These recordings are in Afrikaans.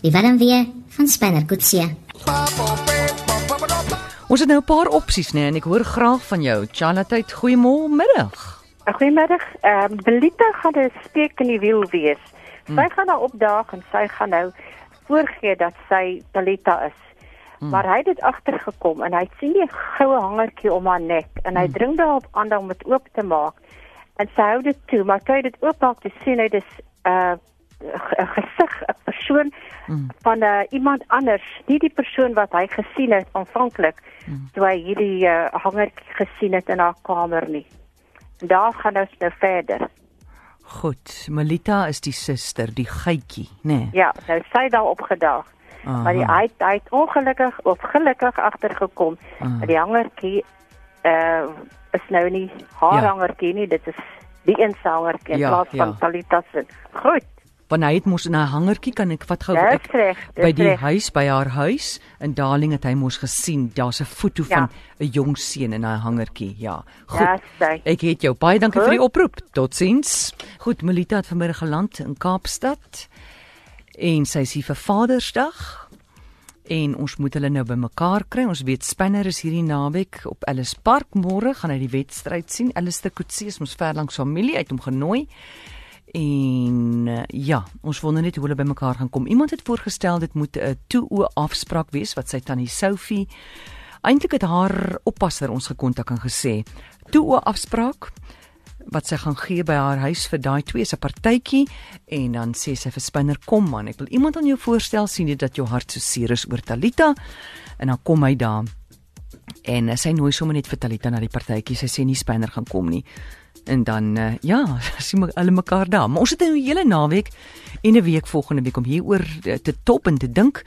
Die warm weer van Spanner Kutsie. Ons het nou 'n paar opsies nê en ek hoor graag van jou. Charlotte, goeiemôre middag. Goeiemiddag. Ehm um, Belita gaan 'n steek in die wiel wees. Sy hmm. gaan nou opdaag en sy gaan nou voorgee dat sy Belita is. Hmm. Maar hy het dit agtergekom en hy sien die goue hangertjie om haar nek en hy hmm. dring daarop aan om dit oop te maak. En sy hou dit toe, maar hy dit oopmaak, te sien hy dis 'n uh, gesig, 'n persoon mm. van uh, iemand anders, nie die persoon wat hy gesien het aanvanklik mm. toe hy hierdie uh, hanger gesien het in haar kamer nie. En daar gaan ons nou verder. Goed, Melita is die suster, die geitjie, nê? Nee. Ja, nou sy daar opgedaag. Aha. Maar die hy hy het ongelukkig of gelukkig agtergekom dat die hangertjie uh is nou nie haar ja. hangertjie nie, dit is die insanger in ja, plaas van ja. Talita se. Goed want hy het mos 'n hangertjie kan ek wat gou ek by die recht. huis by haar huis in Darling het hy mos gesien daar's 'n foto ja. van 'n jong seun in 'n hangertjie ja goed ja, ek het jou baie dankie goed. vir die oproep totsiens goed Melita het vanmiddag geland in Kaapstad en sy is hier vir Vadersdag en ons moet hulle nou bymekaar kry. Ons weet Spanner is hierdie naweek op Ellis Park. Môre gaan hy die wedstryd sien. Alistair Coetzee is mos ver langs familie uit hom genooi. En uh, ja, ons wonder net hoe hulle bymekaar gaan kom. Iemand het voorgestel dit moet 'n toe-o afspraak wees wat sy tannie Sophie eintlik het haar oppasser ons gekontak en gesê toe-o afspraak wat sy gaan gee by haar huis vir daai twee se partytjie en dan sê sy vir Spinner kom man ek wil iemand aan jou voorstel sien dit dat jou hart so seer is oor Talita en dan kom hy daar en uh, sy nooi sommer net vir Talita na die partytjie sy sê nie Spinner gaan kom nie en dan uh, ja, sien we hulle mekaar daar. Maar ons het nou 'n hele naweek en 'n week volgende week om hieroor eh, te top en te dink.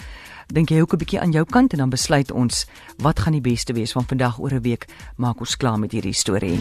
Dink jy ook 'n bietjie aan jou kant en dan besluit ons wat gaan die beste wees van vandag oor 'n week maak ons klaar met hierdie storie.